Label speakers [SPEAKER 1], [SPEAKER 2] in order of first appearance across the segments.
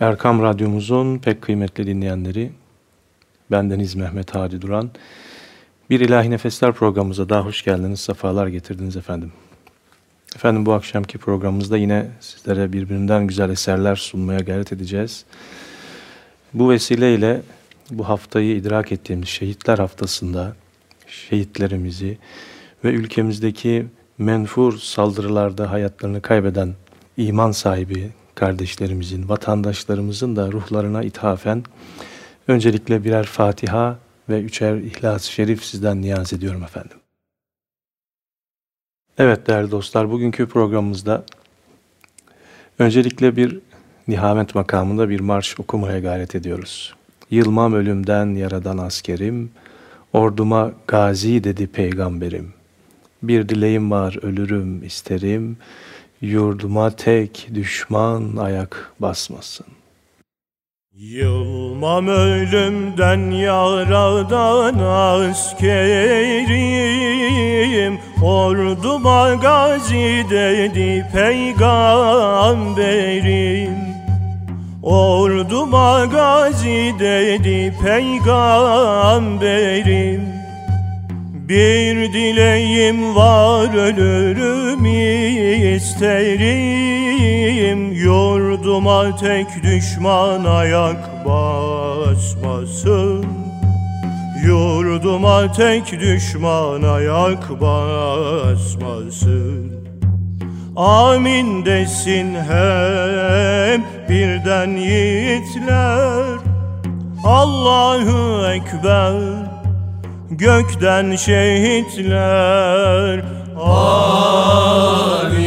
[SPEAKER 1] Erkam Radyomuzun pek kıymetli dinleyenleri, bendeniz Mehmet Hadi Duran. Bir İlahi Nefesler programımıza daha hoş geldiniz, sefalar getirdiniz efendim. Efendim bu akşamki programımızda yine sizlere birbirinden güzel eserler sunmaya gayret edeceğiz. Bu vesileyle bu haftayı idrak ettiğimiz Şehitler Haftası'nda şehitlerimizi ve ülkemizdeki menfur saldırılarda hayatlarını kaybeden iman sahibi kardeşlerimizin, vatandaşlarımızın da ruhlarına ithafen öncelikle birer Fatiha ve üçer İhlas-ı Şerif sizden niyaz ediyorum efendim. Evet değerli dostlar, bugünkü programımızda öncelikle bir nihamet makamında bir marş okumaya gayret ediyoruz. Yılmam ölümden yaradan askerim, orduma gazi dedi peygamberim. Bir dileğim var ölürüm isterim, Yurduma tek düşman ayak basmasın.
[SPEAKER 2] Yılmam ölümden yaradan askerim. Orduma gazi dedi peygamberim. Orduma gazi dedi peygamberim bir dileğim var ölürüm isterim. Yurduma tek düşman ayak basmasın. Yurduma tek düşman ayak basmasın. Amin desin hep birden yiğitler. Allahu Ekber gökten şehitler. Amin,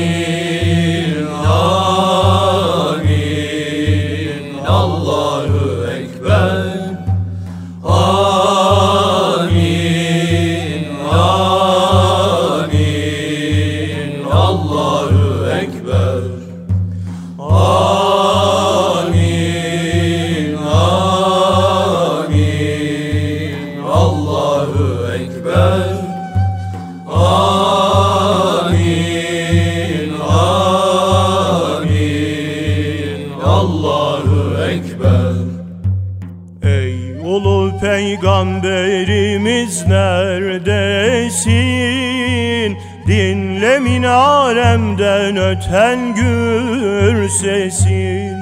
[SPEAKER 2] öten gür sesin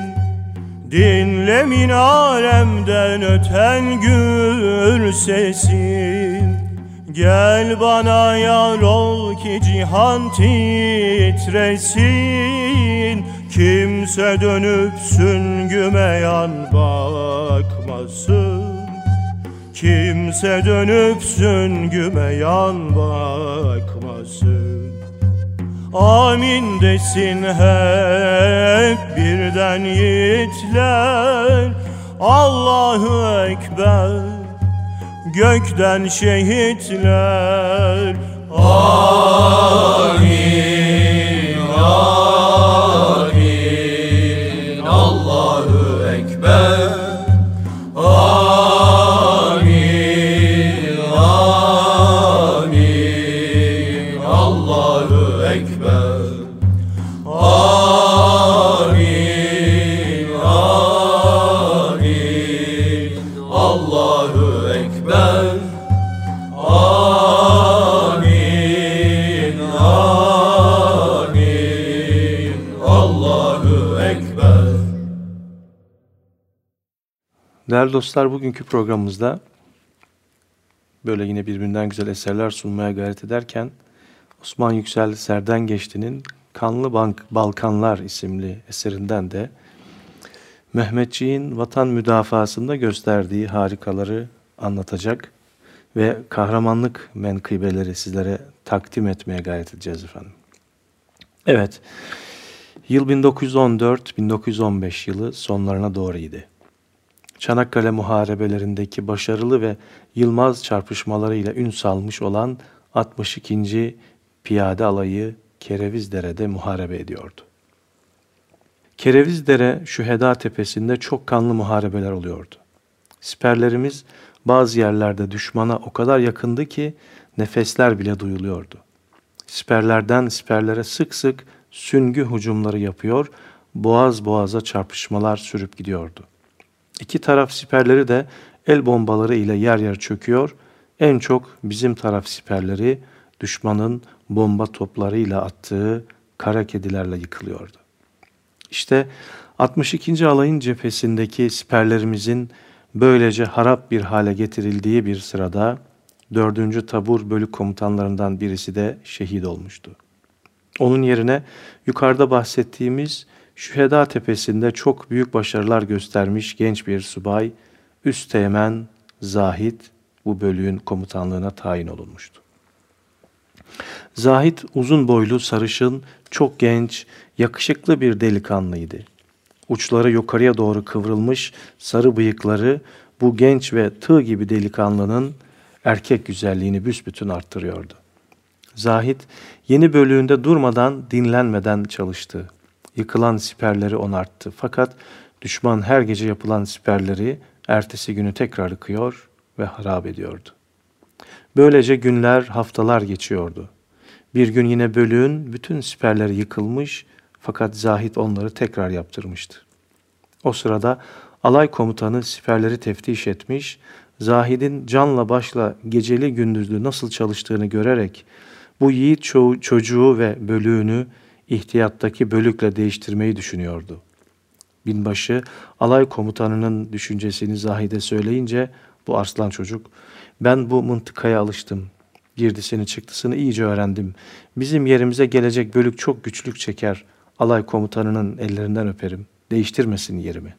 [SPEAKER 2] Dinle minaremden öten gür sesin. Gel bana yar ol ki cihan titresin. Kimse dönüp süngüme yan bakmasın. Kimse dönüp süngüme yan bakmasın Amin desin hep birden yiğitler. Allahu Ekber gökten şehitler. Amin,
[SPEAKER 1] Değerli dostlar bugünkü programımızda böyle yine birbirinden güzel eserler sunmaya gayret ederken Osman Yüksel Serden Geçti'nin Kanlı Bank Balkanlar isimli eserinden de Mehmetçiğin vatan müdafasında gösterdiği harikaları anlatacak ve kahramanlık menkıbeleri sizlere takdim etmeye gayret edeceğiz efendim. Evet, yıl 1914-1915 yılı sonlarına doğruydu. Çanakkale muharebelerindeki başarılı ve yılmaz çarpışmalarıyla ün salmış olan 62. Piyade Alayı Kerevizdere'de muharebe ediyordu. Kerevizdere Şüheda Tepesi'nde çok kanlı muharebeler oluyordu. Siperlerimiz bazı yerlerde düşmana o kadar yakındı ki nefesler bile duyuluyordu. Siperlerden siperlere sık sık süngü hücumları yapıyor, boğaz boğaza çarpışmalar sürüp gidiyordu. İki taraf siperleri de el bombaları ile yer yer çöküyor. En çok bizim taraf siperleri düşmanın bomba toplarıyla attığı kara kedilerle yıkılıyordu. İşte 62. alayın cephesindeki siperlerimizin böylece harap bir hale getirildiği bir sırada 4. tabur bölük komutanlarından birisi de şehit olmuştu. Onun yerine yukarıda bahsettiğimiz Şüheda Tepesi'nde çok büyük başarılar göstermiş genç bir subay Üsteğmen Zahid bu bölüğün komutanlığına tayin olunmuştu. Zahid uzun boylu, sarışın, çok genç, yakışıklı bir delikanlıydı. Uçları yukarıya doğru kıvrılmış sarı bıyıkları bu genç ve tığ gibi delikanlının erkek güzelliğini büsbütün arttırıyordu. Zahid yeni bölüğünde durmadan dinlenmeden çalıştı. Yıkılan siperleri onarttı. Fakat düşman her gece yapılan siperleri ertesi günü tekrar yıkıyor ve harap ediyordu. Böylece günler, haftalar geçiyordu. Bir gün yine bölüğün bütün siperleri yıkılmış fakat Zahid onları tekrar yaptırmıştı. O sırada alay komutanı siperleri teftiş etmiş, Zahid'in canla başla geceli gündüzlü nasıl çalıştığını görerek bu yiğit ço- çocuğu ve bölüğünü ihtiyattaki bölükle değiştirmeyi düşünüyordu. Binbaşı alay komutanının düşüncesini Zahid'e söyleyince bu arslan çocuk ben bu mıntıkaya alıştım. Girdisini çıktısını iyice öğrendim. Bizim yerimize gelecek bölük çok güçlük çeker. Alay komutanının ellerinden öperim. Değiştirmesin yerimi.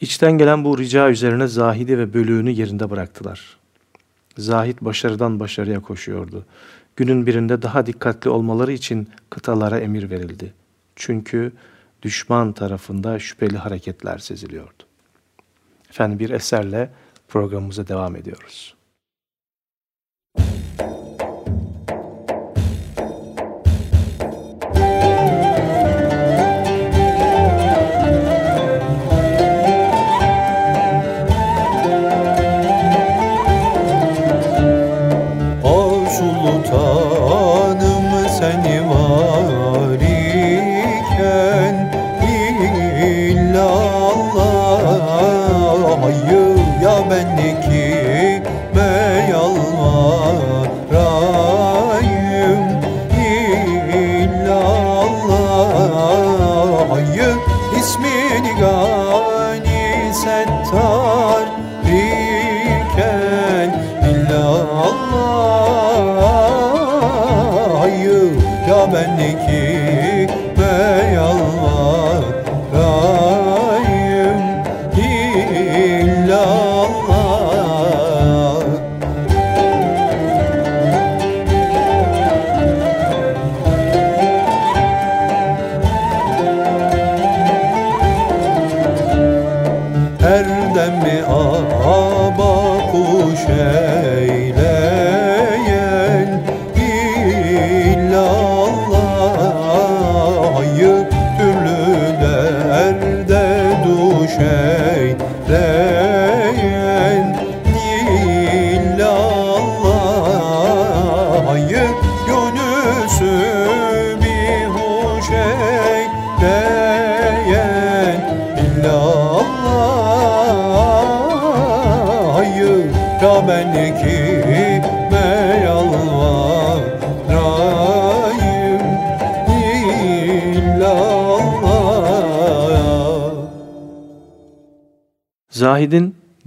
[SPEAKER 1] İçten gelen bu rica üzerine Zahid'i ve bölüğünü yerinde bıraktılar. Zahid başarıdan başarıya koşuyordu. Günün birinde daha dikkatli olmaları için kıtalara emir verildi. Çünkü düşman tarafında şüpheli hareketler seziliyordu. Efendim bir eserle programımıza devam ediyoruz.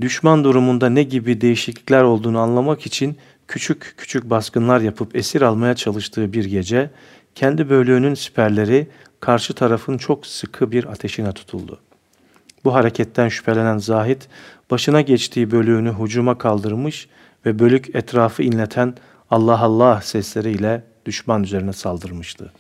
[SPEAKER 1] Düşman durumunda ne gibi değişiklikler olduğunu anlamak için küçük küçük baskınlar yapıp esir almaya çalıştığı bir gece kendi bölüğünün siperleri karşı tarafın çok sıkı bir ateşine tutuldu. Bu hareketten şüphelenen Zahid başına geçtiği bölüğünü hucuma kaldırmış ve bölük etrafı inleten Allah Allah sesleriyle düşman üzerine saldırmıştı.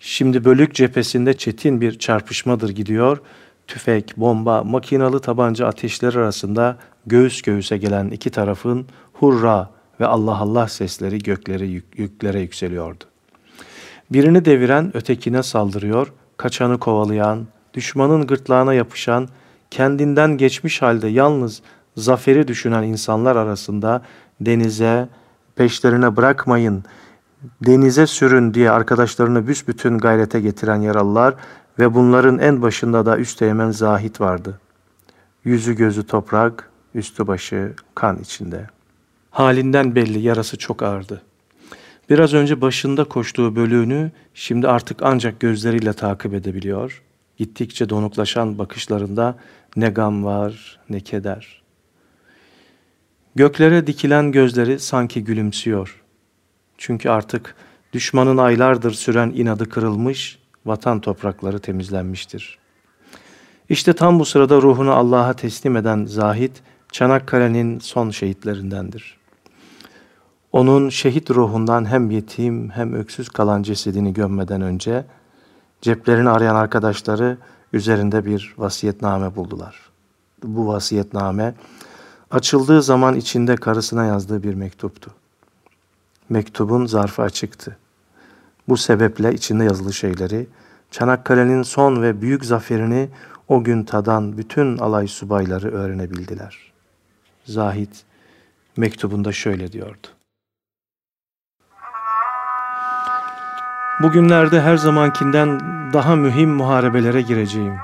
[SPEAKER 1] Şimdi bölük cephesinde çetin bir çarpışmadır gidiyor tüfek, bomba, makinalı tabanca ateşleri arasında göğüs göğüse gelen iki tarafın hurra ve Allah Allah sesleri gökleri yük, yüklere yükseliyordu. Birini deviren ötekine saldırıyor, kaçanı kovalayan, düşmanın gırtlağına yapışan, kendinden geçmiş halde yalnız zaferi düşünen insanlar arasında denize, peşlerine bırakmayın, denize sürün diye arkadaşlarını büsbütün gayrete getiren yaralılar ve bunların en başında da Üsteğmen Zahit vardı. Yüzü gözü toprak, üstü başı kan içinde. Halinden belli yarası çok ağırdı. Biraz önce başında koştuğu bölüğünü şimdi artık ancak gözleriyle takip edebiliyor. Gittikçe donuklaşan bakışlarında ne gam var ne keder. Göklere dikilen gözleri sanki gülümsüyor. Çünkü artık düşmanın aylardır süren inadı kırılmış, vatan toprakları temizlenmiştir. İşte tam bu sırada ruhunu Allah'a teslim eden Zahid, Çanakkale'nin son şehitlerindendir. Onun şehit ruhundan hem yetim hem öksüz kalan cesedini gömmeden önce ceplerini arayan arkadaşları üzerinde bir vasiyetname buldular. Bu vasiyetname açıldığı zaman içinde karısına yazdığı bir mektuptu. Mektubun zarfı açıktı. Bu sebeple içinde yazılı şeyleri Çanakkale'nin son ve büyük zaferini o gün tadan bütün alay subayları öğrenebildiler. Zahid mektubunda şöyle diyordu. Bugünlerde her zamankinden daha mühim muharebelere gireceğim.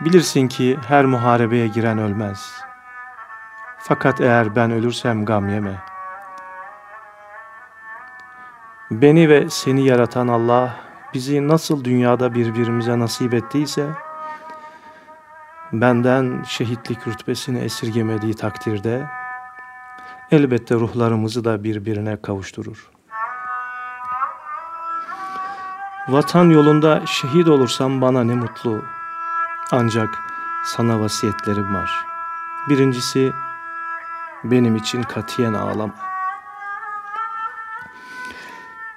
[SPEAKER 1] Bilirsin ki her muharebeye giren ölmez. Fakat eğer ben ölürsem gam yeme. Beni ve seni yaratan Allah bizi nasıl dünyada birbirimize nasip ettiyse, benden şehitlik rütbesini esirgemediği takdirde, elbette ruhlarımızı da birbirine kavuşturur. Vatan yolunda şehit olursam bana ne mutlu. Ancak sana vasiyetlerim var. Birincisi, benim için katiyen ağlama.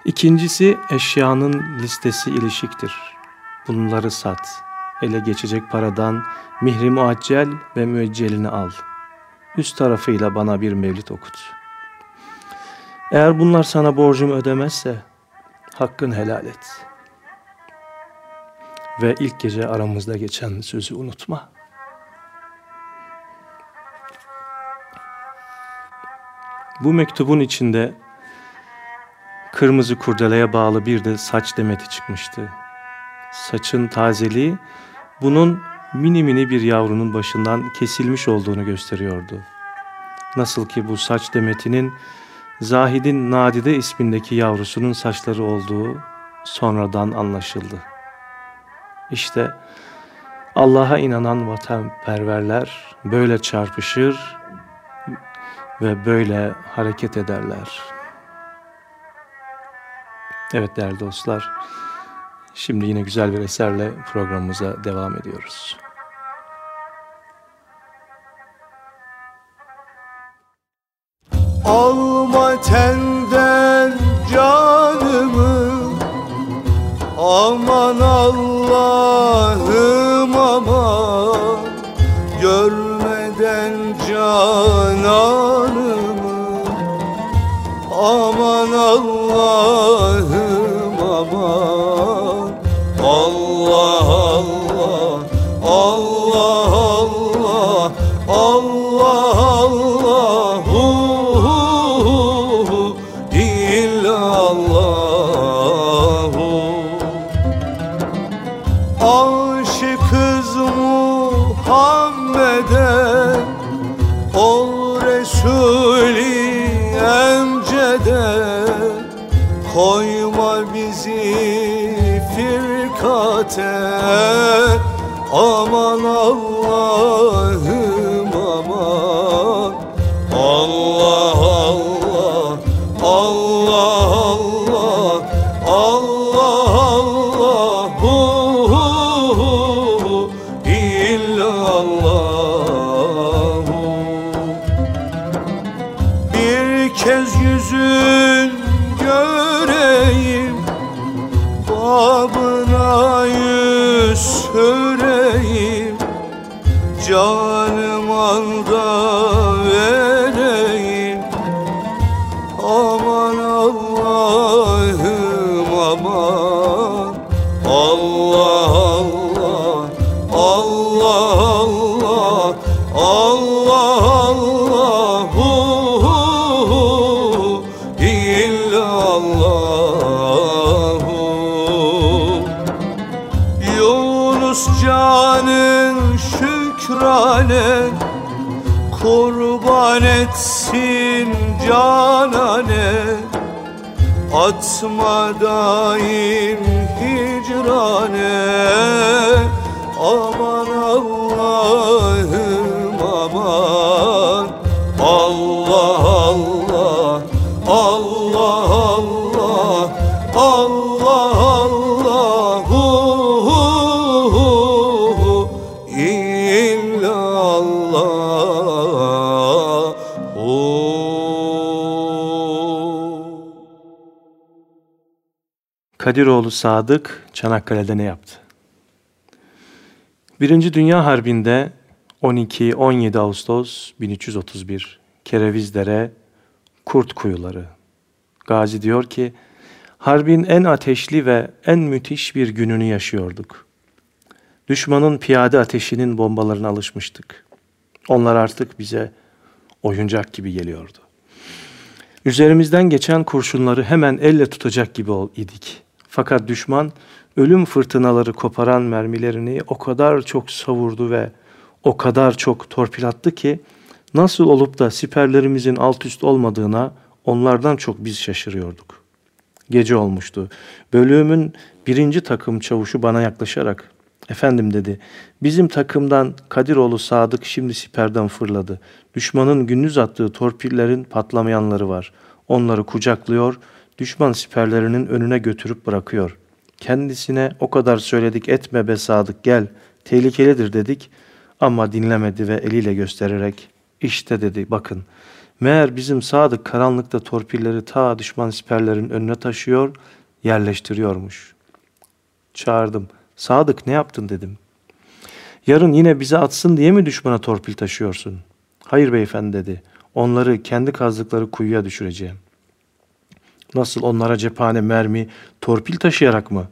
[SPEAKER 1] İkincisi, eşyanın listesi ilişiktir. Bunları sat. Ele geçecek paradan mihri muaccel ve müeccelini al. Üst tarafıyla bana bir mevlit okut. Eğer bunlar sana borcumu ödemezse, hakkın helal et.'' ve ilk gece aramızda geçen sözü unutma. Bu mektubun içinde kırmızı kurdeleye bağlı bir de saç demeti çıkmıştı. Saçın tazeliği bunun mini mini bir yavrunun başından kesilmiş olduğunu gösteriyordu. Nasıl ki bu saç demetinin Zahid'in Nadide ismindeki yavrusunun saçları olduğu sonradan anlaşıldı. İşte Allah'a inanan vatanperverler böyle çarpışır ve böyle hareket ederler. Evet değerli dostlar, şimdi yine güzel bir eserle programımıza devam ediyoruz.
[SPEAKER 3] Alma tenden canımı Aman Allah'ım aman Görmeden cananımı Aman Allah'ım illallahu Aşıkız Muhammed'e Ol Resulü emcede. Koyma bizi firkate Aman
[SPEAKER 4] Atma daim hicrane
[SPEAKER 1] Kadiroğlu Sadık Çanakkale'de ne yaptı? Birinci Dünya Harbi'nde 12-17 Ağustos 1331 Kerevizdere Kurt Kuyuları. Gazi diyor ki, harbin en ateşli ve en müthiş bir gününü yaşıyorduk. Düşmanın piyade ateşinin bombalarına alışmıştık. Onlar artık bize oyuncak gibi geliyordu. Üzerimizden geçen kurşunları hemen elle tutacak gibi idik. Fakat düşman ölüm fırtınaları koparan mermilerini o kadar çok savurdu ve o kadar çok torpil attı ki nasıl olup da siperlerimizin alt üst olmadığına onlardan çok biz şaşırıyorduk. Gece olmuştu. Bölüğümün birinci takım çavuşu bana yaklaşarak Efendim dedi, bizim takımdan Kadiroğlu Sadık şimdi siperden fırladı. Düşmanın gündüz attığı torpillerin patlamayanları var. Onları kucaklıyor, düşman siperlerinin önüne götürüp bırakıyor. Kendisine o kadar söyledik etme be Sadık gel, tehlikelidir dedik ama dinlemedi ve eliyle göstererek işte dedi bakın. Meğer bizim Sadık karanlıkta torpilleri ta düşman siperlerin önüne taşıyor, yerleştiriyormuş. Çağırdım. Sadık ne yaptın dedim. Yarın yine bize atsın diye mi düşmana torpil taşıyorsun? Hayır beyefendi dedi. Onları kendi kazdıkları kuyuya düşüreceğim. Nasıl onlara cephane, mermi, torpil taşıyarak mı?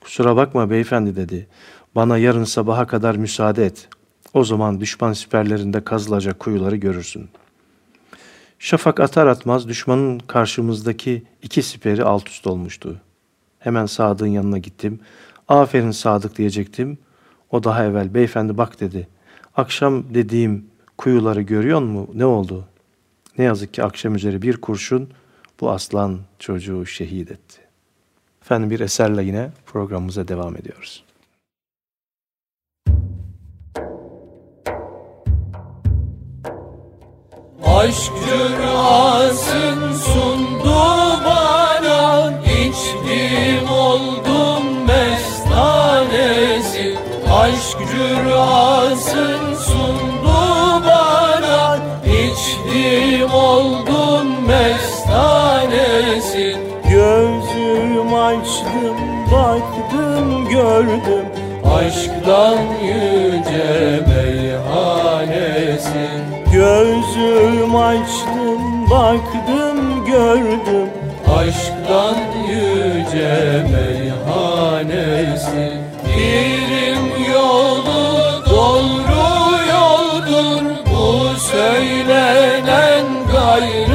[SPEAKER 1] Kusura bakma beyefendi dedi. Bana yarın sabaha kadar müsaade et. O zaman düşman siperlerinde kazılacak kuyuları görürsün. Şafak atar atmaz düşmanın karşımızdaki iki siperi alt üst olmuştu. Hemen Sadık'ın yanına gittim. Aferin Sadık diyecektim. O daha evvel beyefendi bak dedi. Akşam dediğim kuyuları görüyor mu? Ne oldu? Ne yazık ki akşam üzeri bir kurşun bu aslan çocuğu şehit etti. Efendim bir eserle yine programımıza devam ediyoruz.
[SPEAKER 2] Aşk rüyasın sundu bana İçtim oldum mestanesi Aşk rüyasın sundu bana İçtim oldum
[SPEAKER 4] gördüm.
[SPEAKER 2] Aşktan yüce meyhanesin.
[SPEAKER 4] Gözüm açtım baktım gördüm.
[SPEAKER 2] Aşktan yüce meyhanesi Birim yolu doğru yoldur. Bu söylenen gayrı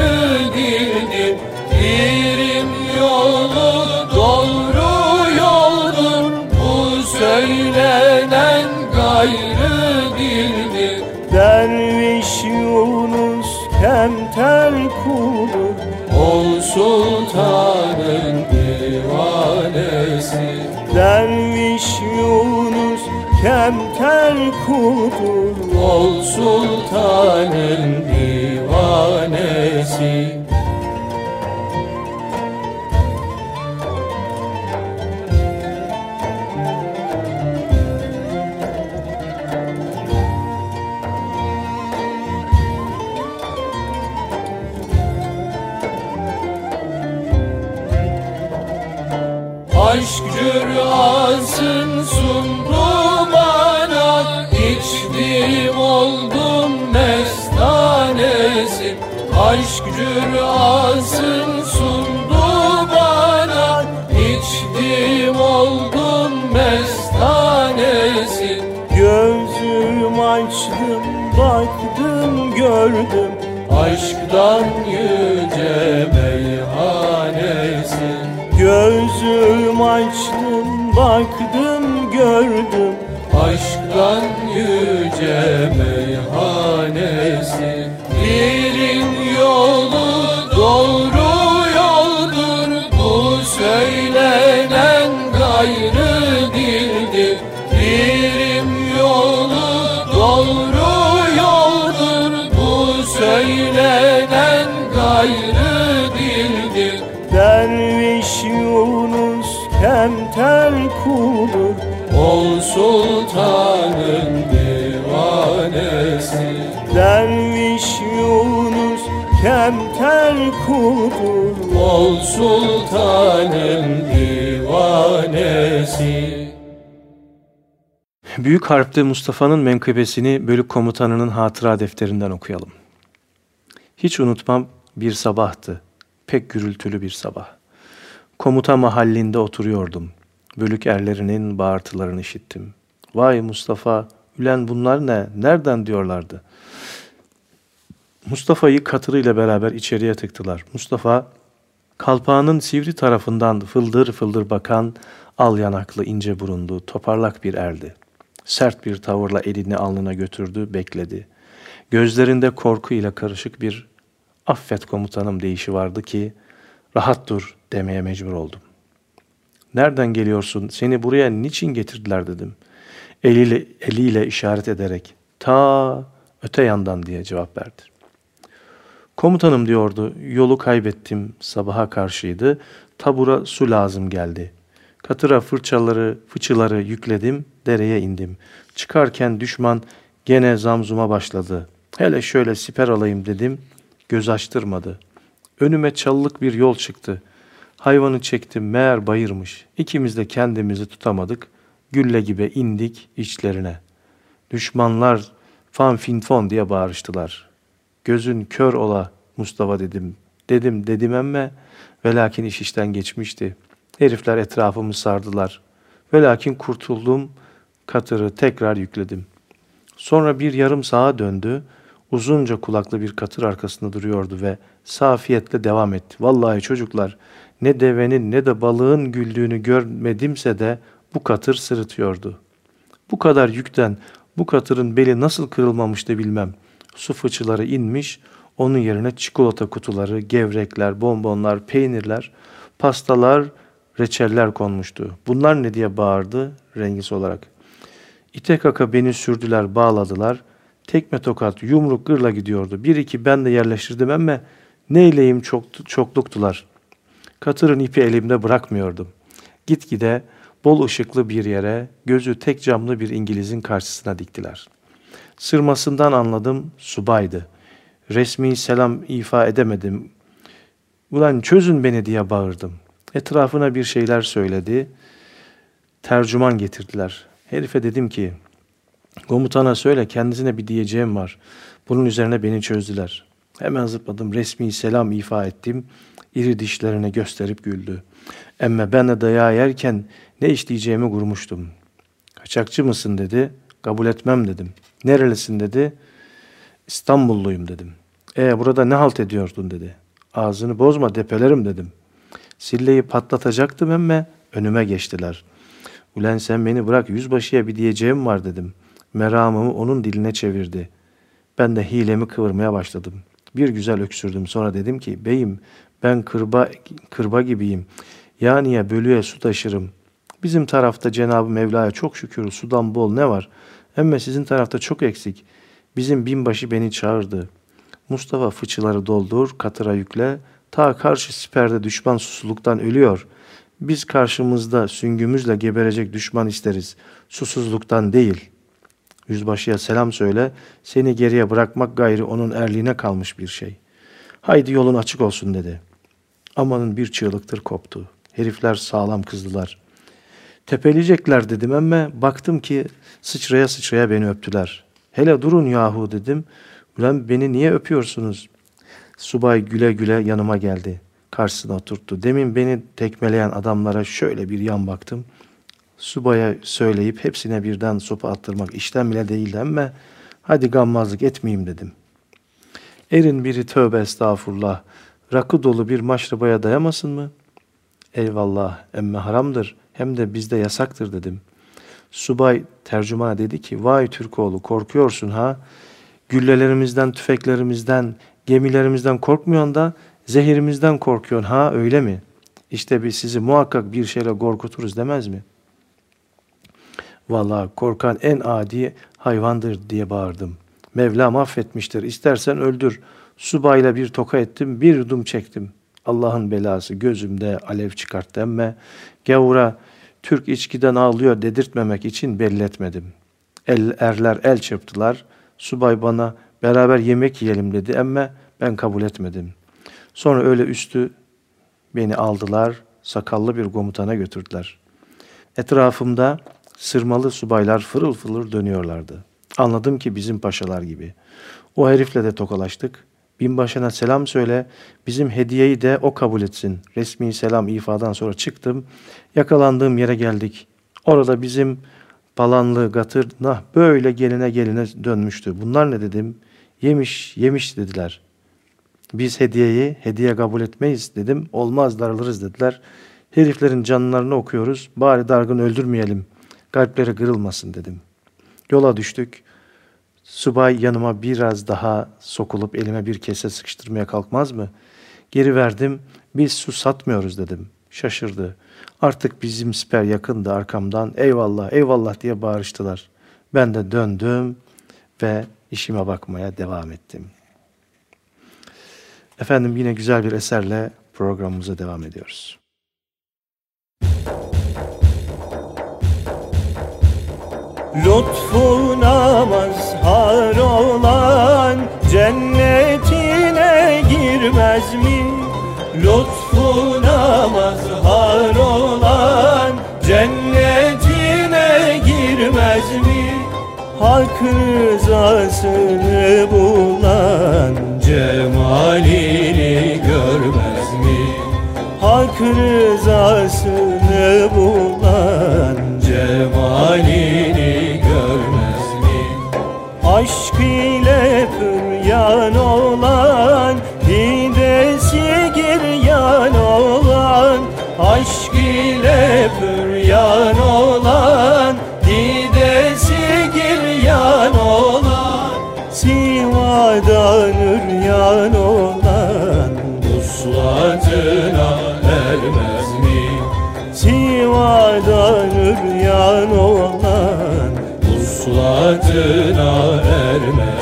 [SPEAKER 2] gayrı dildir
[SPEAKER 4] Derviş Yunus kemter kuldur
[SPEAKER 2] Ol sultanın divanesi
[SPEAKER 4] Derviş Yunus kemter kuldur
[SPEAKER 2] Ol sultanın divanesi cürasın sundu bana. İçtim oldum mestanesi Aşk cürasın sundu bana. İçtim oldum mestanesi
[SPEAKER 4] Gözüm açtım baktım gördüm.
[SPEAKER 2] Aşktan yüce meyhanesin
[SPEAKER 4] Gözüm açtım baktım gördüm
[SPEAKER 2] Aşktan yüce meyhanesi. Birin yolu doğru sultanın divanesi
[SPEAKER 4] Derviş Yunus kemter kuldur
[SPEAKER 2] Ol sultanın divanesi
[SPEAKER 1] Büyük Harp'te Mustafa'nın menkıbesini bölük komutanının hatıra defterinden okuyalım. Hiç unutmam bir sabahtı. Pek gürültülü bir sabah. Komuta mahallinde oturuyordum. Bölük erlerinin bağırtılarını işittim. Vay Mustafa, ülen bunlar ne? Nereden diyorlardı. Mustafa'yı katırıyla beraber içeriye tıktılar. Mustafa, kalpağının sivri tarafından fıldır fıldır bakan, al yanaklı, ince burunlu, toparlak bir erdi. Sert bir tavırla elini alnına götürdü, bekledi. Gözlerinde korku ile karışık bir affet komutanım deyişi vardı ki, rahat dur demeye mecbur oldum. Nereden geliyorsun? Seni buraya niçin getirdiler dedim. Eliyle, eliyle işaret ederek ta öte yandan diye cevap verdi. Komutanım diyordu, yolu kaybettim, sabaha karşıydı, tabura su lazım geldi. Katıra fırçaları, fıçıları yükledim, dereye indim. Çıkarken düşman gene zamzuma başladı. Hele şöyle siper alayım dedim, göz açtırmadı. Önüme çalılık bir yol çıktı. Hayvanı çektim meğer bayırmış. İkimiz de kendimizi tutamadık. Gülle gibi indik içlerine. Düşmanlar fan fin fon diye bağırıştılar. Gözün kör ola Mustafa dedim. Dedim dedim emme ve lakin iş işten geçmişti. Herifler etrafımı sardılar. Ve lakin kurtuldum. Katırı tekrar yükledim. Sonra bir yarım sağa döndü. Uzunca kulaklı bir katır arkasında duruyordu ve safiyetle devam etti. Vallahi çocuklar ne devenin ne de balığın güldüğünü görmedimse de bu katır sırıtıyordu. Bu kadar yükten bu katırın beli nasıl kırılmamıştı bilmem. Su fıçıları inmiş, onun yerine çikolata kutuları, gevrekler, bonbonlar, peynirler, pastalar, reçeller konmuştu. Bunlar ne diye bağırdı rengis olarak. İte kaka beni sürdüler, bağladılar. Tekme tokat, yumruk gırla gidiyordu. Bir iki ben de yerleştirdim ama neyleyim çok, çokluktular. Katırın ipi elimde bırakmıyordum. Gitgide bol ışıklı bir yere, gözü tek camlı bir İngiliz'in karşısına diktiler. Sırmasından anladım, subaydı. Resmi selam ifa edemedim. Ulan çözün beni diye bağırdım. Etrafına bir şeyler söyledi. Tercüman getirdiler. Herife dedim ki, komutana söyle kendisine bir diyeceğim var. Bunun üzerine beni çözdüler. Hemen zıpladım, resmi selam ifa ettim. İri dişlerine gösterip güldü. Emme ben de dayağı yerken ne işleyeceğimi kurmuştum. Kaçakçı mısın dedi. Kabul etmem dedim. Nerelisin dedi. İstanbulluyum dedim. E burada ne halt ediyordun dedi. Ağzını bozma depelerim dedim. Silleyi patlatacaktım emme önüme geçtiler. Ulen sen beni bırak yüzbaşıya bir diyeceğim var dedim. Meramımı onun diline çevirdi. Ben de hilemi kıvırmaya başladım. Bir güzel öksürdüm. Sonra dedim ki beyim ben kırba, kırba gibiyim. Yaniye bölüye su taşırım. Bizim tarafta Cenab-ı Mevla'ya çok şükür sudan bol ne var? Emme sizin tarafta çok eksik. Bizim binbaşı beni çağırdı. Mustafa fıçıları doldur, katıra yükle. Ta karşı siperde düşman susuzluktan ölüyor. Biz karşımızda süngümüzle geberecek düşman isteriz. Susuzluktan değil. Yüzbaşıya selam söyle. Seni geriye bırakmak gayri onun erliğine kalmış bir şey. Haydi yolun açık olsun dedi. Amanın bir çığlıktır koptu. Herifler sağlam kızdılar. Tepeleyecekler dedim ama baktım ki sıçraya sıçraya beni öptüler. Hele durun yahu dedim. Ulan beni niye öpüyorsunuz? Subay güle güle yanıma geldi. Karşısına oturttu. Demin beni tekmeleyen adamlara şöyle bir yan baktım. Subaya söyleyip hepsine birden sopa attırmak işten bile değildi ama hadi gammazlık etmeyeyim dedim. Erin biri tövbe estağfurullah rakı dolu bir maşrabaya dayamasın mı? Eyvallah emme haramdır hem de bizde yasaktır dedim. Subay tercümana dedi ki vay Türkoğlu korkuyorsun ha. Güllelerimizden, tüfeklerimizden, gemilerimizden korkmuyorsun da zehirimizden korkuyorsun ha öyle mi? İşte biz sizi muhakkak bir şeyle korkuturuz demez mi? Vallahi korkan en adi hayvandır diye bağırdım. Mevlam affetmiştir. İstersen öldür. Subayla bir toka ettim, bir yudum çektim. Allah'ın belası gözümde alev çıkarttı emme. Gavura Türk içkiden ağlıyor dedirtmemek için belletmedim. El, erler el çırptılar. Subay bana beraber yemek yiyelim dedi emme ben kabul etmedim. Sonra öyle üstü beni aldılar, sakallı bir komutana götürdüler. Etrafımda sırmalı subaylar fırıl fırıl dönüyorlardı. Anladım ki bizim paşalar gibi. O herifle de tokalaştık. Binbaşına selam söyle, bizim hediyeyi de o kabul etsin. Resmi selam ifadan sonra çıktım. Yakalandığım yere geldik. Orada bizim palanlı gatır nah böyle geline geline dönmüştü. Bunlar ne dedim? Yemiş, yemiş dediler. Biz hediyeyi, hediye kabul etmeyiz dedim. Olmaz darılırız dediler. Heriflerin canlarını okuyoruz. Bari dargın öldürmeyelim. Kalpleri kırılmasın dedim. Yola düştük. Subay yanıma biraz daha sokulup elime bir kese sıkıştırmaya kalkmaz mı? Geri verdim. Biz su satmıyoruz dedim. Şaşırdı. Artık bizim siper yakındı arkamdan. Eyvallah, eyvallah diye bağırıştılar. Ben de döndüm ve işime bakmaya devam ettim. Efendim yine güzel bir eserle programımıza devam ediyoruz.
[SPEAKER 4] Lütfuna mazhar olan cennetine girmez mi? Lütfuna mazhar olan cennetine girmez mi? Hak rızasını bulan cemalini görmez mi? Hak rızasını bulan cemalini? Aşk ile püryan olan Hidesi giryan olan Aşk ile püryan olan Hidesi giryan olan Sivadan üryan olan Vuslatına ermez mi? Sivadan üryan olan Vuslatına ermez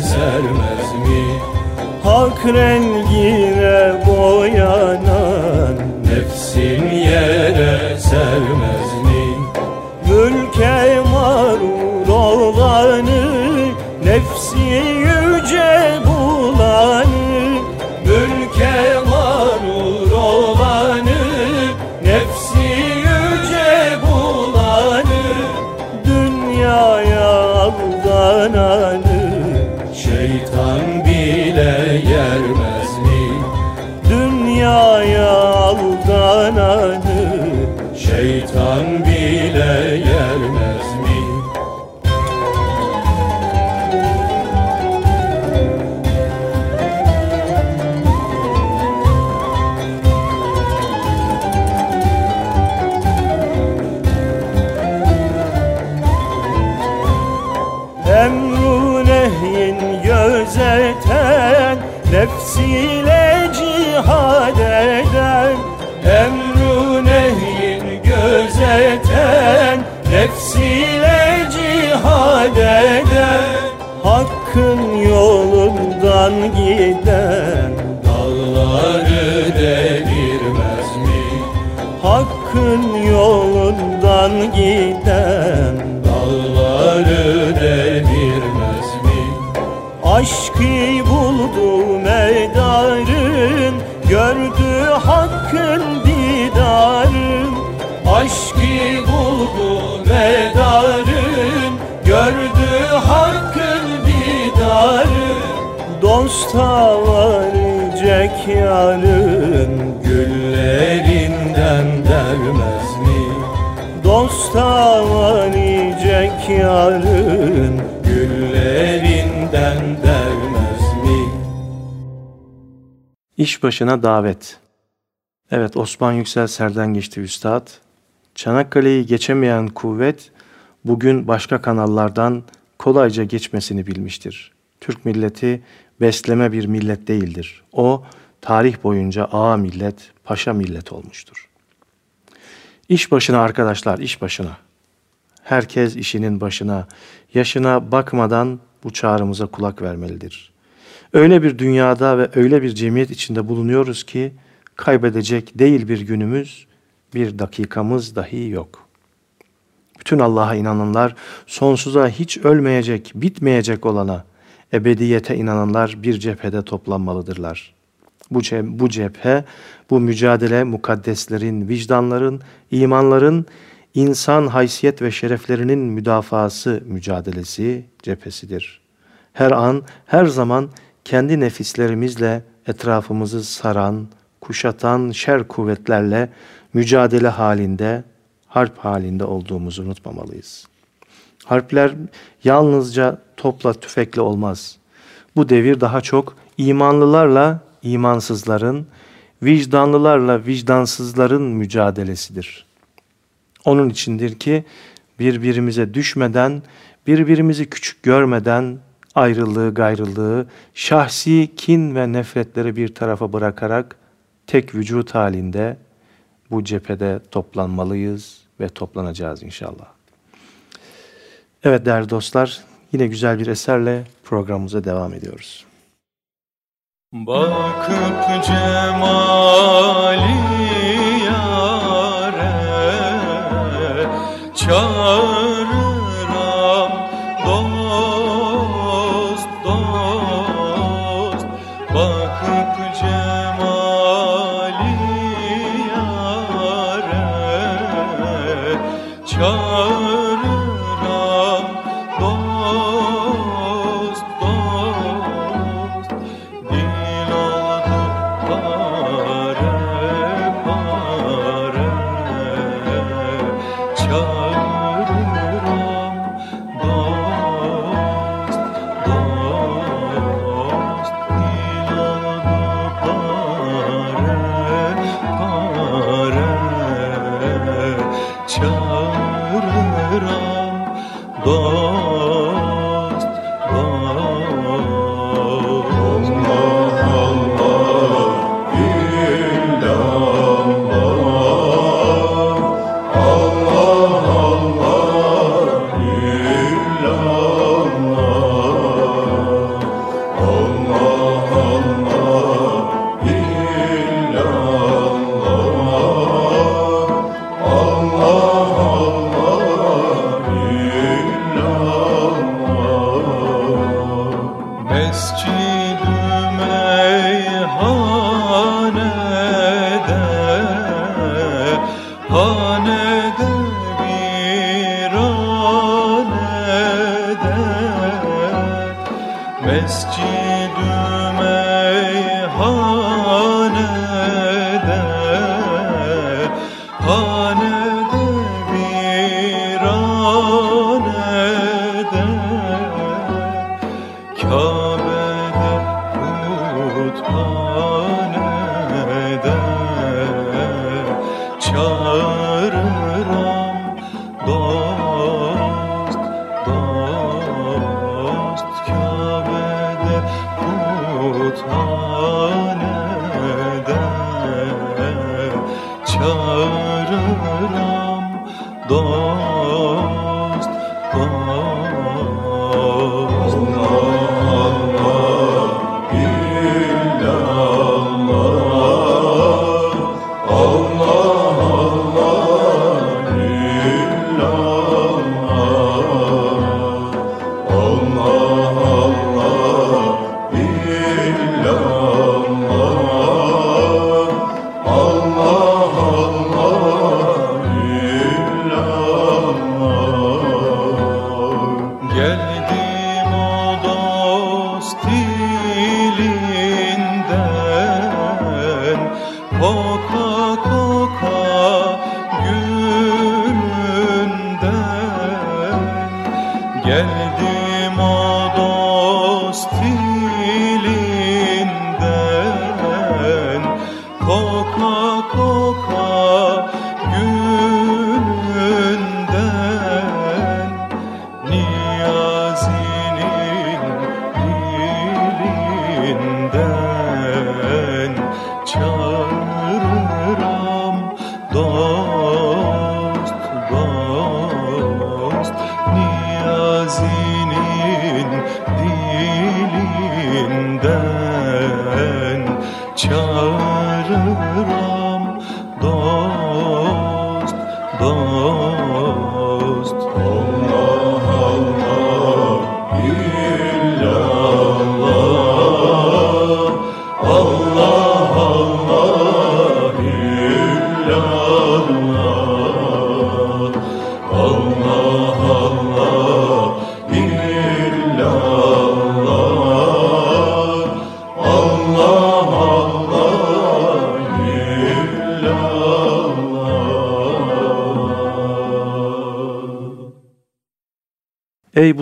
[SPEAKER 4] sermez mi? Hak rengine
[SPEAKER 1] İş başına davet. Evet Osman Yüksel Serden geçti üstad. Çanakkale'yi geçemeyen kuvvet bugün başka kanallardan kolayca geçmesini bilmiştir. Türk milleti besleme bir millet değildir. O tarih boyunca ağa millet, paşa millet olmuştur. İş başına arkadaşlar, iş başına. Herkes işinin başına, yaşına bakmadan bu çağrımıza kulak vermelidir. Öyle bir dünyada ve öyle bir cemiyet içinde bulunuyoruz ki kaybedecek değil bir günümüz, bir dakikamız dahi yok. Bütün Allah'a inananlar sonsuza hiç ölmeyecek, bitmeyecek olana, ebediyete inananlar bir cephede toplanmalıdırlar. Bu, ce- bu cephe, bu mücadele mukaddeslerin, vicdanların, imanların, insan haysiyet ve şereflerinin müdafası mücadelesi cephesidir. Her an, her zaman kendi nefislerimizle etrafımızı saran, kuşatan şer kuvvetlerle mücadele halinde, harp halinde olduğumuzu unutmamalıyız. Harpler yalnızca topla tüfekle olmaz. Bu devir daha çok imanlılarla imansızların, vicdanlılarla vicdansızların mücadelesidir. Onun içindir ki birbirimize düşmeden, birbirimizi küçük görmeden ayrılığı, gayrılığı, şahsi kin ve nefretleri bir tarafa bırakarak tek vücut halinde bu cephede toplanmalıyız ve toplanacağız inşallah. Evet değerli dostlar, yine güzel bir eserle programımıza devam ediyoruz.
[SPEAKER 2] Bakıp cemali yâre çağırıram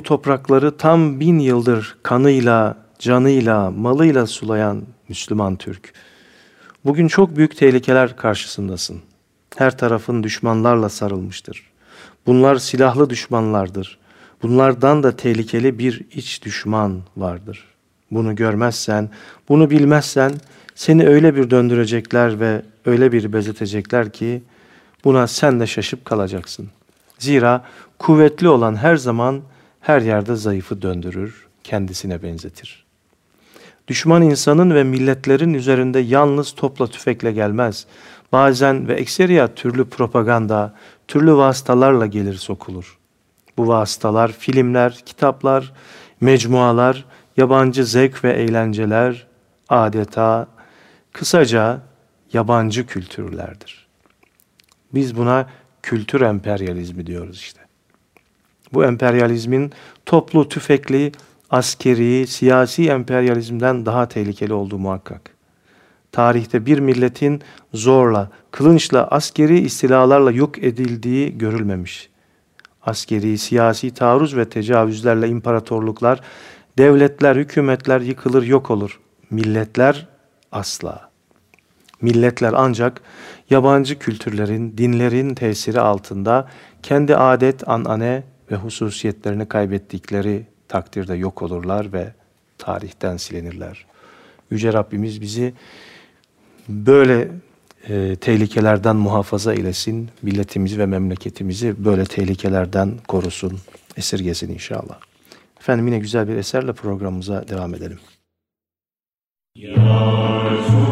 [SPEAKER 1] toprakları tam bin yıldır kanıyla, canıyla, malıyla sulayan Müslüman Türk. Bugün çok büyük tehlikeler karşısındasın. Her tarafın düşmanlarla sarılmıştır. Bunlar silahlı düşmanlardır. Bunlardan da tehlikeli bir iç düşman vardır. Bunu görmezsen, bunu bilmezsen seni öyle bir döndürecekler ve öyle bir bezetecekler ki buna sen de şaşıp kalacaksın. Zira kuvvetli olan her zaman her yerde zayıfı döndürür, kendisine benzetir. Düşman insanın ve milletlerin üzerinde yalnız topla tüfekle gelmez. Bazen ve ekseriya türlü propaganda, türlü vasıtalarla gelir sokulur. Bu vasıtalar filmler, kitaplar, mecmualar, yabancı zevk ve eğlenceler, adeta kısaca yabancı kültürlerdir. Biz buna kültür emperyalizmi diyoruz işte. Bu emperyalizmin toplu tüfekli, askeri, siyasi emperyalizmden daha tehlikeli olduğu muhakkak. Tarihte bir milletin zorla, kılınçla, askeri istilalarla yok edildiği görülmemiş. Askeri, siyasi taarruz ve tecavüzlerle imparatorluklar, devletler, hükümetler yıkılır, yok olur. Milletler asla. Milletler ancak yabancı kültürlerin, dinlerin tesiri altında kendi adet, anane ve hususiyetlerini kaybettikleri takdirde yok olurlar ve tarihten silinirler. Yüce Rabbimiz bizi böyle e, tehlikelerden muhafaza eylesin, milletimizi ve memleketimizi böyle tehlikelerden korusun, esirgesin inşallah. Efendim yine güzel bir eserle programımıza devam edelim.
[SPEAKER 2] Merhaben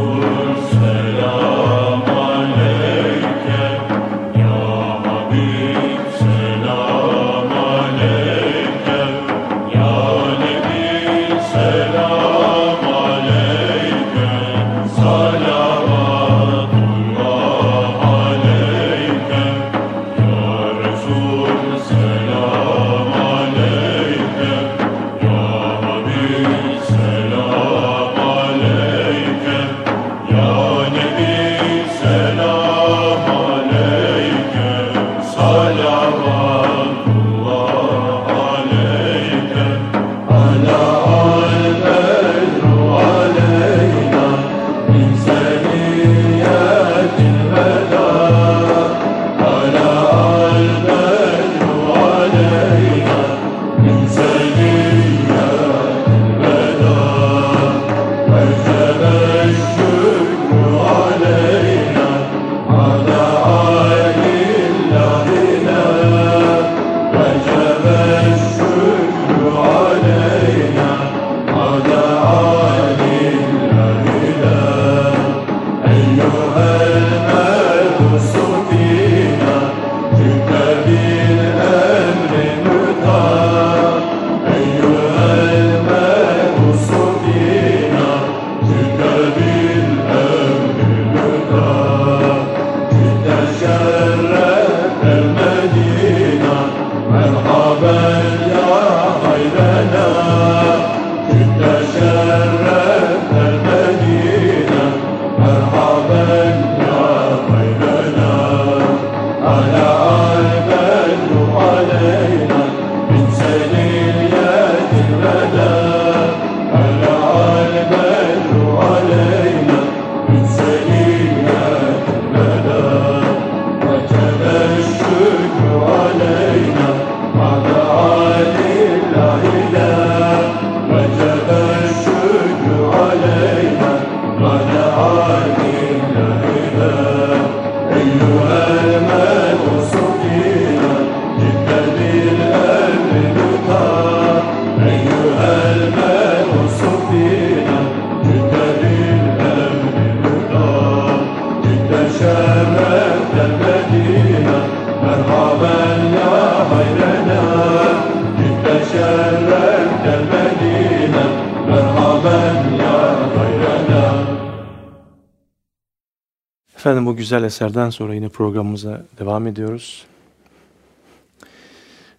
[SPEAKER 1] Efendim bu güzel eserden sonra yine programımıza devam ediyoruz.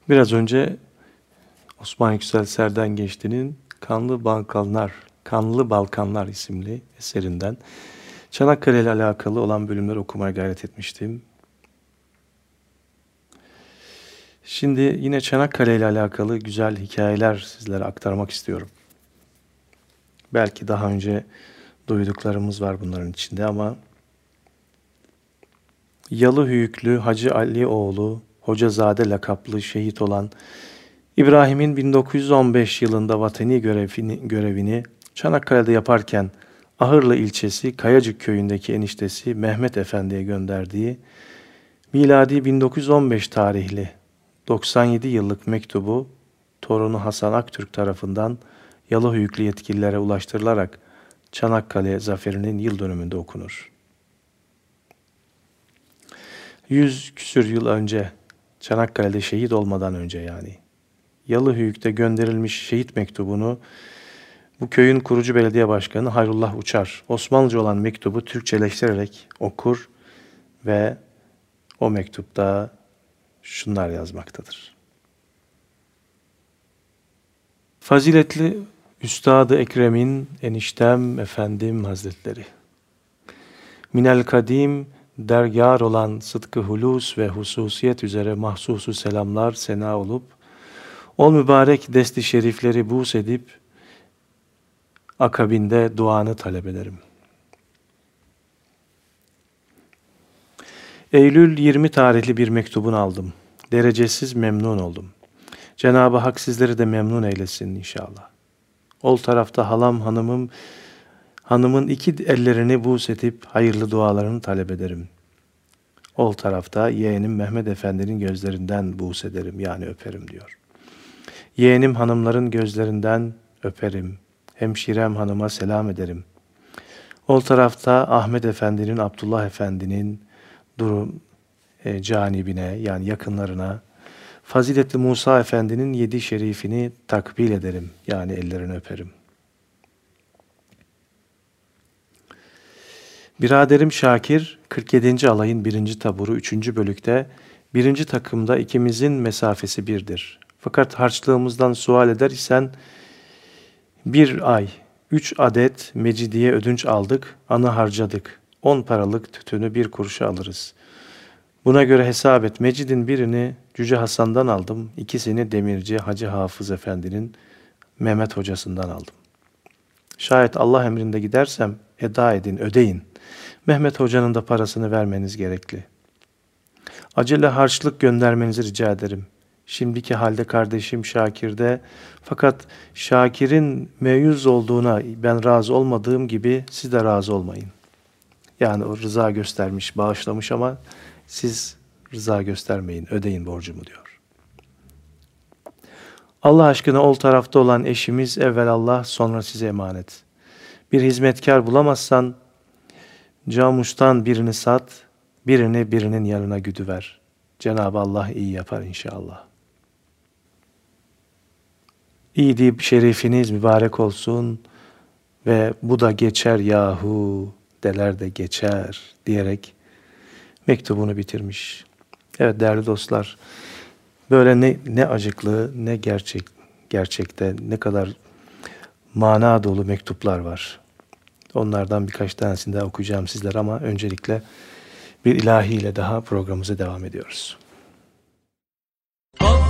[SPEAKER 1] Biraz önce Osman Yüksel Serden Geçti'nin Kanlı Balkanlar, Kanlı Balkanlar isimli eserinden Çanakkale ile alakalı olan bölümleri okumaya gayret etmiştim. Şimdi yine Çanakkale ile alakalı güzel hikayeler sizlere aktarmak istiyorum. Belki daha önce duyduklarımız var bunların içinde ama Yalı Hüyüklü Hacı Ali oğlu Hocazade lakaplı şehit olan İbrahim'in 1915 yılında vatani görevini, görevini Çanakkale'de yaparken Ahırlı ilçesi Kayacık köyündeki eniştesi Mehmet Efendi'ye gönderdiği miladi 1915 tarihli 97 yıllık mektubu torunu Hasan Aktürk tarafından Yalıhüyüklü yetkililere ulaştırılarak Çanakkale zaferinin yıl dönümünde okunur. Yüz küsür yıl önce Çanakkale'de şehit olmadan önce yani Yalıhüyük'te gönderilmiş şehit mektubunu bu köyün kurucu belediye başkanı Hayrullah Uçar Osmanlıca olan mektubu Türkçeleştirerek okur ve o mektupta şunlar yazmaktadır. Faziletli Üstadı Ekrem'in eniştem efendim hazretleri. Minel kadim dergar olan sıdkı hulus ve hususiyet üzere mahsusu selamlar sena olup, o mübarek desti şerifleri buğz edip, akabinde duanı talep ederim. Eylül 20 tarihli bir mektubunu aldım. Derecesiz memnun oldum. Cenab-ı Hak sizleri de memnun eylesin inşallah. Ol tarafta halam hanımım hanımın iki ellerini buğz edip hayırlı dualarını talep ederim. Ol tarafta yeğenim Mehmet Efendi'nin gözlerinden buğz ederim yani öperim diyor. Yeğenim hanımların gözlerinden öperim. Hemşirem hanıma selam ederim. Ol tarafta Ahmet Efendi'nin, Abdullah Efendi'nin durum e, canibine yani yakınlarına, Faziletli Musa Efendi'nin yedi şerifini takbil ederim. Yani ellerini öperim. Biraderim Şakir, 47. alayın birinci taburu 3. bölükte, birinci takımda ikimizin mesafesi birdir. Fakat harçlığımızdan sual eder isen, bir ay, üç adet mecidiye ödünç aldık, anı harcadık. On paralık tütünü bir kuruşa alırız. Buna göre hesap et. Mecidin birini Cüce Hasan'dan aldım. ikisini Demirci Hacı Hafız Efendi'nin Mehmet hocasından aldım. Şayet Allah emrinde gidersem eda edin, ödeyin. Mehmet hocanın da parasını vermeniz gerekli. Acele harçlık göndermenizi rica ederim. Şimdiki halde kardeşim Şakir'de fakat Şakir'in meyüz olduğuna ben razı olmadığım gibi siz de razı olmayın. Yani o rıza göstermiş, bağışlamış ama siz rıza göstermeyin, ödeyin borcumu diyor. Allah aşkına ol tarafta olan eşimiz evvel Allah sonra size emanet. Bir hizmetkar bulamazsan camuştan birini sat, birini birinin yanına güdüver. Cenab-ı Allah iyi yapar inşallah. İyidi şerifiniz mübarek olsun ve bu da geçer yahu deler de geçer diyerek mektubunu bitirmiş. Evet değerli dostlar, böyle ne, ne acıklı ne gerçek gerçekte ne kadar mana dolu mektuplar var. Onlardan birkaç tanesini daha okuyacağım sizler ama öncelikle bir ilahiyle daha programımıza devam ediyoruz.
[SPEAKER 3] Gaflet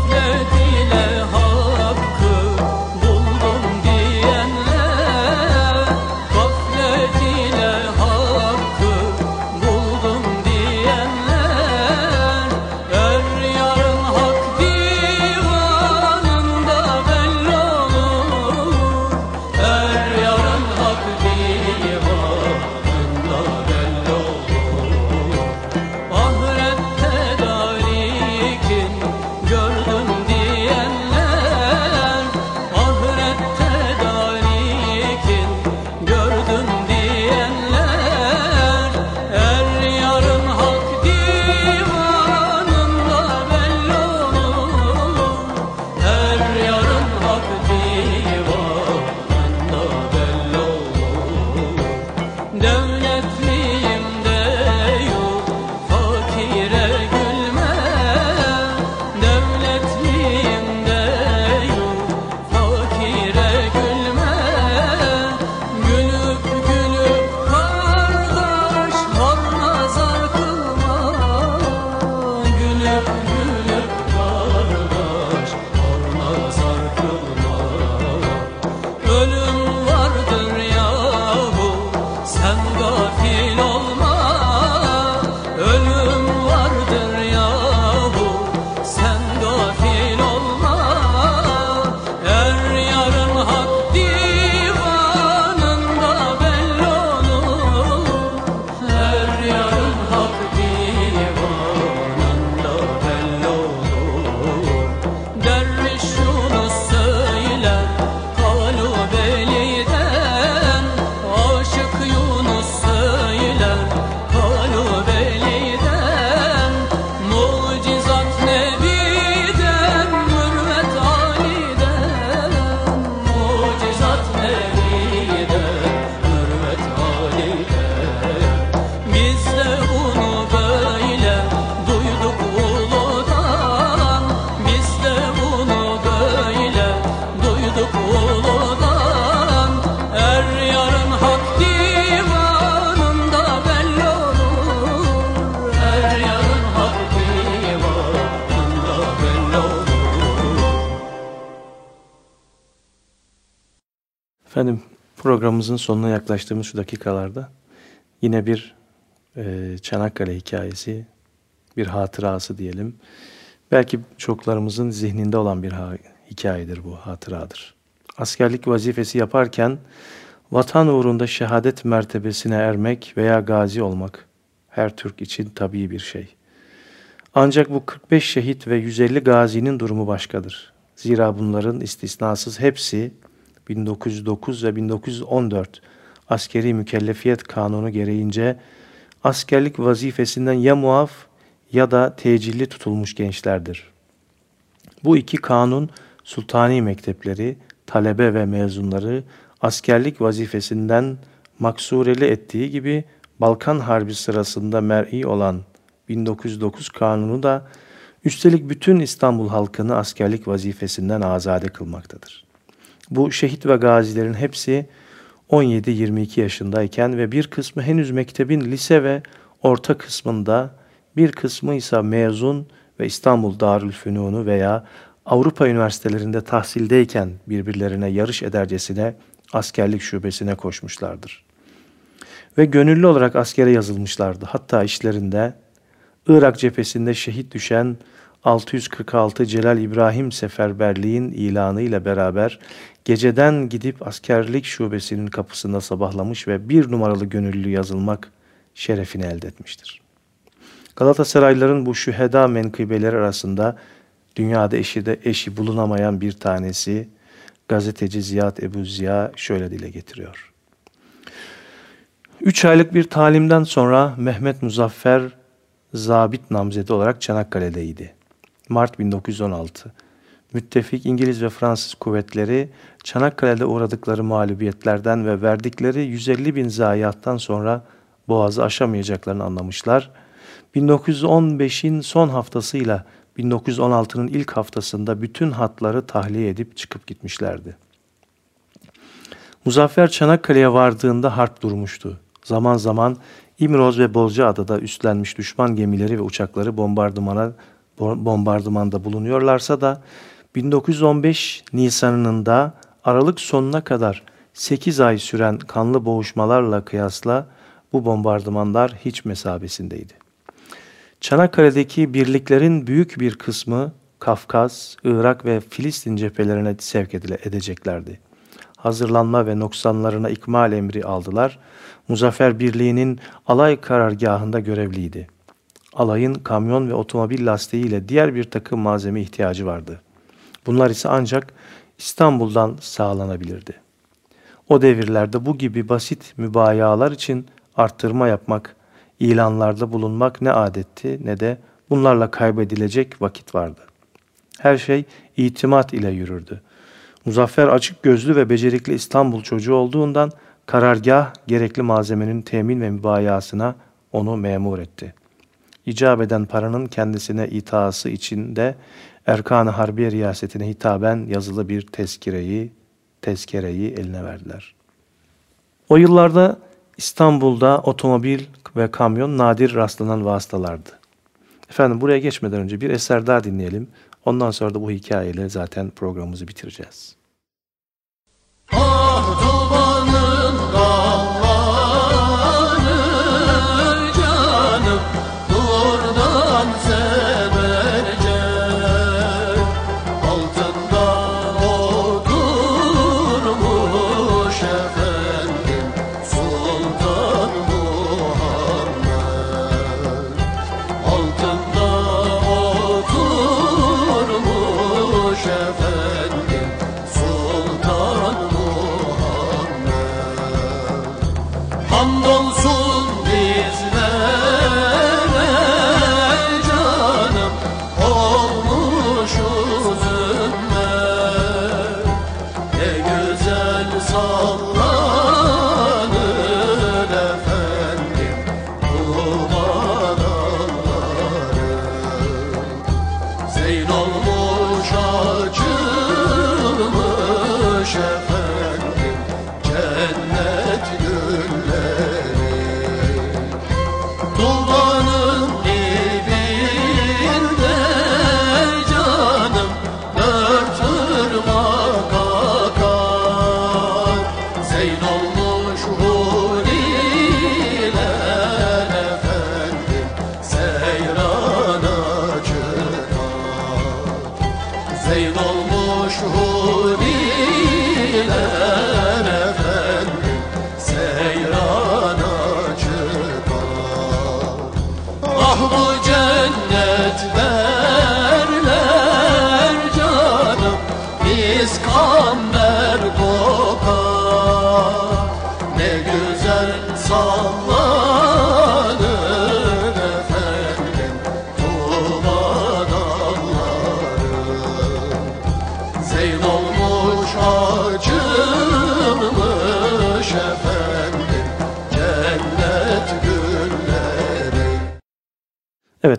[SPEAKER 1] programımızın sonuna yaklaştığımız şu dakikalarda yine bir e, Çanakkale hikayesi, bir hatırası diyelim. Belki çoklarımızın zihninde olan bir ha- hikayedir bu, hatıradır. Askerlik vazifesi yaparken vatan uğrunda şehadet mertebesine ermek veya gazi olmak her Türk için tabii bir şey. Ancak bu 45 şehit ve 150 gazinin durumu başkadır. Zira bunların istisnasız hepsi 1909 ve 1914 askeri mükellefiyet kanunu gereğince askerlik vazifesinden ya muaf ya da tecilli tutulmuş gençlerdir. Bu iki kanun sultani mektepleri, talebe ve mezunları askerlik vazifesinden maksureli ettiği gibi Balkan Harbi sırasında mer'i olan 1909 kanunu da üstelik bütün İstanbul halkını askerlik vazifesinden azade kılmaktadır. Bu şehit ve gazilerin hepsi 17-22 yaşındayken ve bir kısmı henüz mektebin lise ve orta kısmında, bir kısmı ise mezun ve İstanbul Darülfünunu veya Avrupa üniversitelerinde tahsildeyken birbirlerine yarış edercesine askerlik şubesine koşmuşlardır. Ve gönüllü olarak askere yazılmışlardı. Hatta işlerinde Irak cephesinde şehit düşen 646 Celal İbrahim Seferberliğin ilanı ile beraber geceden gidip askerlik şubesinin kapısında sabahlamış ve bir numaralı gönüllü yazılmak şerefini elde etmiştir. Galatasaraylıların bu şüheda menkıbeleri arasında dünyada eşi de eşi bulunamayan bir tanesi gazeteci Ziyad Ebu Ziya şöyle dile getiriyor. Üç aylık bir talimden sonra Mehmet Muzaffer zabit namzedi olarak Çanakkale'deydi. Mart 1916. Müttefik İngiliz ve Fransız kuvvetleri Çanakkale'de uğradıkları mağlubiyetlerden ve verdikleri 150 bin zayiattan sonra boğazı aşamayacaklarını anlamışlar. 1915'in son haftasıyla 1916'nın ilk haftasında bütün hatları tahliye edip çıkıp gitmişlerdi. Muzaffer Çanakkale'ye vardığında harp durmuştu. Zaman zaman İmroz ve Bozcaada'da üstlenmiş düşman gemileri ve uçakları bombardımana bombardımanda bulunuyorlarsa da 1915 Nisan'ında Aralık sonuna kadar 8 ay süren kanlı boğuşmalarla kıyasla bu bombardımanlar hiç mesabesindeydi. Çanakkale'deki birliklerin büyük bir kısmı Kafkas, Irak ve Filistin cephelerine sevk edeceklerdi. Hazırlanma ve noksanlarına ikmal emri aldılar. Muzaffer Birliği'nin alay karargahında görevliydi. Alayın kamyon ve otomobil lastiği ile diğer bir takım malzeme ihtiyacı vardı. Bunlar ise ancak İstanbul'dan sağlanabilirdi. O devirlerde bu gibi basit mübayalar için arttırma yapmak, ilanlarda bulunmak ne adetti ne de bunlarla kaybedilecek vakit vardı. Her şey itimat ile yürürdü. Muzaffer açık gözlü ve becerikli İstanbul çocuğu olduğundan karargah gerekli malzemenin temin ve mübayasına onu memur etti. İcab eden paranın kendisine itaası içinde Erkan-ı Harbiye riyasetine hitaben yazılı bir tezkireyi, tezkereyi eline verdiler. O yıllarda İstanbul'da otomobil ve kamyon nadir rastlanan vasıtalardı. Efendim buraya geçmeden önce bir eser daha dinleyelim. Ondan sonra da bu hikayeyle zaten programımızı bitireceğiz.
[SPEAKER 3] Ah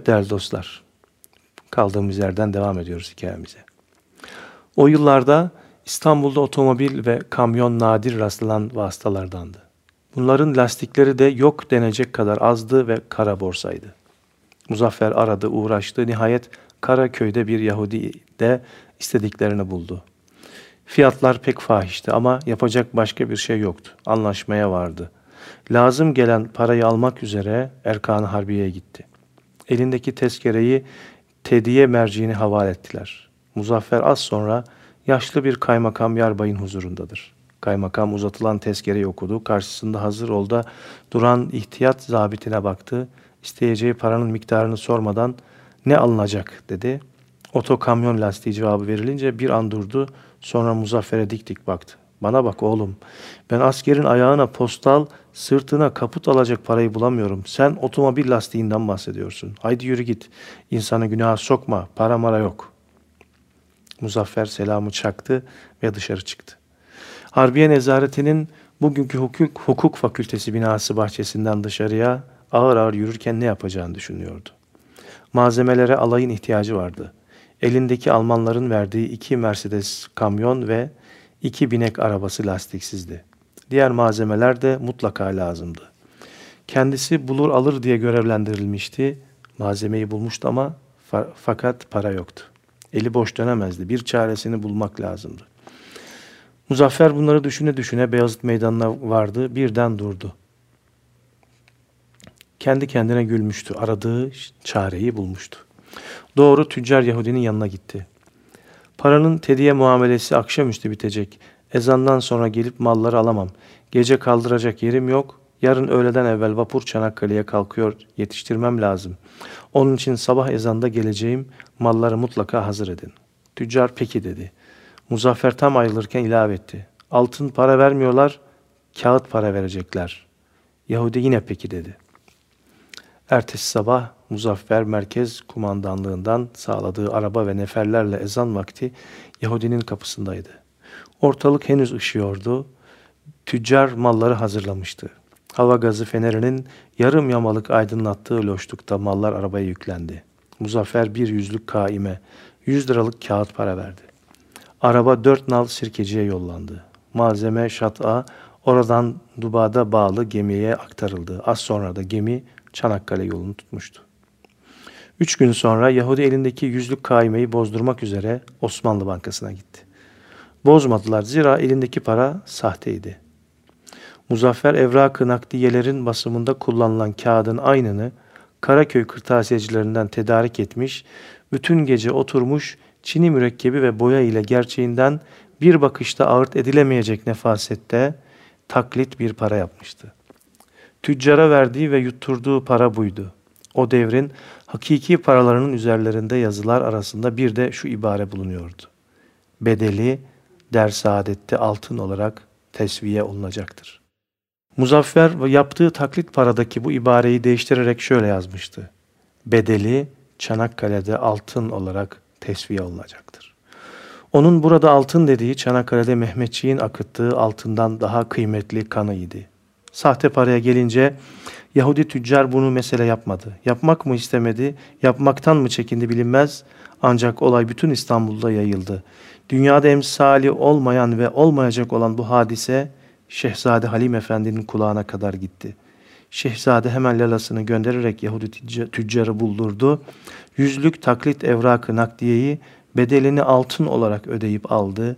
[SPEAKER 1] değerli dostlar, kaldığımız yerden devam ediyoruz hikayemize. O yıllarda İstanbul'da otomobil ve kamyon nadir rastlanan vasıtalardandı. Bunların lastikleri de yok denecek kadar azdı ve kara borsaydı. Muzaffer aradı, uğraştı. Nihayet Karaköy'de bir Yahudi de istediklerini buldu. Fiyatlar pek fahişti ama yapacak başka bir şey yoktu. Anlaşmaya vardı. Lazım gelen parayı almak üzere Erkan Harbiye'ye gitti. Elindeki tezkereyi tediye merciğini havale ettiler. Muzaffer az sonra yaşlı bir kaymakam yarbayın huzurundadır. Kaymakam uzatılan tezkereyi okudu. Karşısında hazır olda duran ihtiyat zabitine baktı. İsteyeceği paranın miktarını sormadan ne alınacak dedi. Oto kamyon lastiği cevabı verilince bir an durdu. Sonra Muzaffer'e dik dik baktı. Bana bak oğlum. Ben askerin ayağına postal, sırtına kaput alacak parayı bulamıyorum. Sen otomobil lastiğinden bahsediyorsun. Haydi yürü git. İnsanı günaha sokma. Para mara yok. Muzaffer selamı çaktı ve dışarı çıktı. Harbiye Nezaretinin bugünkü hukuk, hukuk fakültesi binası bahçesinden dışarıya ağır ağır yürürken ne yapacağını düşünüyordu. Malzemelere alayın ihtiyacı vardı. Elindeki Almanların verdiği iki Mercedes kamyon ve iki binek arabası lastiksizdi. Diğer malzemeler de mutlaka lazımdı. Kendisi bulur alır diye görevlendirilmişti. Malzemeyi bulmuştu ama fa- fakat para yoktu. Eli boş dönemezdi. Bir çaresini bulmak lazımdı. Muzaffer bunları düşüne düşüne Beyazıt Meydanı'na vardı. Birden durdu. Kendi kendine gülmüştü. Aradığı çareyi bulmuştu. Doğru tüccar Yahudinin yanına gitti. Paranın tediye muamelesi akşamüstü bitecek. Ezandan sonra gelip malları alamam. Gece kaldıracak yerim yok. Yarın öğleden evvel vapur Çanakkale'ye kalkıyor. Yetiştirmem lazım. Onun için sabah ezanda geleceğim. Malları mutlaka hazır edin. Tüccar peki dedi. Muzaffer tam ayrılırken ilave etti. Altın para vermiyorlar, kağıt para verecekler. Yahudi yine peki dedi. Ertesi sabah Muzaffer Merkez Kumandanlığından sağladığı araba ve neferlerle ezan vakti Yahudinin kapısındaydı. Ortalık henüz ışıyordu. Tüccar malları hazırlamıştı. Hava gazı fenerinin yarım yamalık aydınlattığı loşlukta mallar arabaya yüklendi. Muzaffer bir yüzlük kaime, yüz liralık kağıt para verdi. Araba dört nal sirkeciye yollandı. Malzeme şat'a oradan Duba'da bağlı gemiye aktarıldı. Az sonra da gemi Çanakkale yolunu tutmuştu. Üç gün sonra Yahudi elindeki yüzlük kaimeyi bozdurmak üzere Osmanlı Bankası'na gitti. Bozmadılar zira elindeki para sahteydi. Muzaffer evrak-ı nakdiyelerin basımında kullanılan kağıdın aynını Karaköy kırtasiyecilerinden tedarik etmiş, bütün gece oturmuş çini mürekkebi ve boya ile gerçeğinden bir bakışta ağırt edilemeyecek nefasette taklit bir para yapmıştı. Tüccara verdiği ve yutturduğu para buydu. O devrin hakiki paralarının üzerlerinde yazılar arasında bir de şu ibare bulunuyordu. Bedeli der saadette altın olarak tesviye olunacaktır. Muzaffer yaptığı taklit paradaki bu ibareyi değiştirerek şöyle yazmıştı. Bedeli Çanakkale'de altın olarak tesviye olunacaktır. Onun burada altın dediği Çanakkale'de Mehmetçiğin akıttığı altından daha kıymetli kanıydı. Sahte paraya gelince Yahudi tüccar bunu mesele yapmadı. Yapmak mı istemedi, yapmaktan mı çekindi bilinmez. Ancak olay bütün İstanbul'da yayıldı. Dünyada emsali olmayan ve olmayacak olan bu hadise Şehzade Halim Efendi'nin kulağına kadar gitti. Şehzade hemen lalasını göndererek Yahudi tüccarı buldurdu. Yüzlük taklit evrakı nakdiyeyi bedelini altın olarak ödeyip aldı.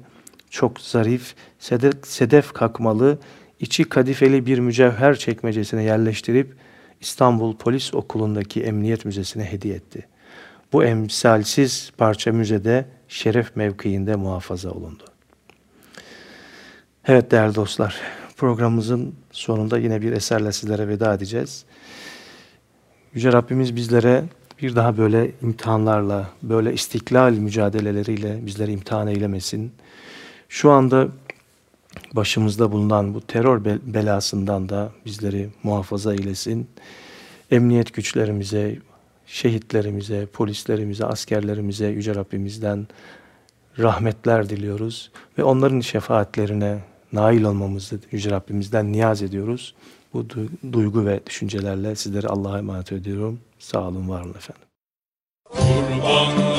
[SPEAKER 1] Çok zarif, sedef, sedef kakmalı, içi kadifeli bir mücevher çekmecesine yerleştirip İstanbul Polis Okulu'ndaki Emniyet Müzesi'ne hediye etti. Bu emsalsiz parça müzede şeref mevkiinde muhafaza olundu. Evet değerli dostlar, programımızın sonunda yine bir eserle sizlere veda edeceğiz. Yüce Rabbimiz bizlere bir daha böyle imtihanlarla, böyle istiklal mücadeleleriyle bizleri imtihan eylemesin. Şu anda başımızda bulunan bu terör belasından da bizleri muhafaza eylesin. Emniyet güçlerimize, şehitlerimize, polislerimize, askerlerimize Yüce Rabbimizden rahmetler diliyoruz ve onların şefaatlerine nail olmamızı Yüce Rabbimizden niyaz ediyoruz. Bu du- duygu ve düşüncelerle sizleri Allah'a emanet ediyorum. Sağ olun, var olun efendim.
[SPEAKER 2] Kurbanlar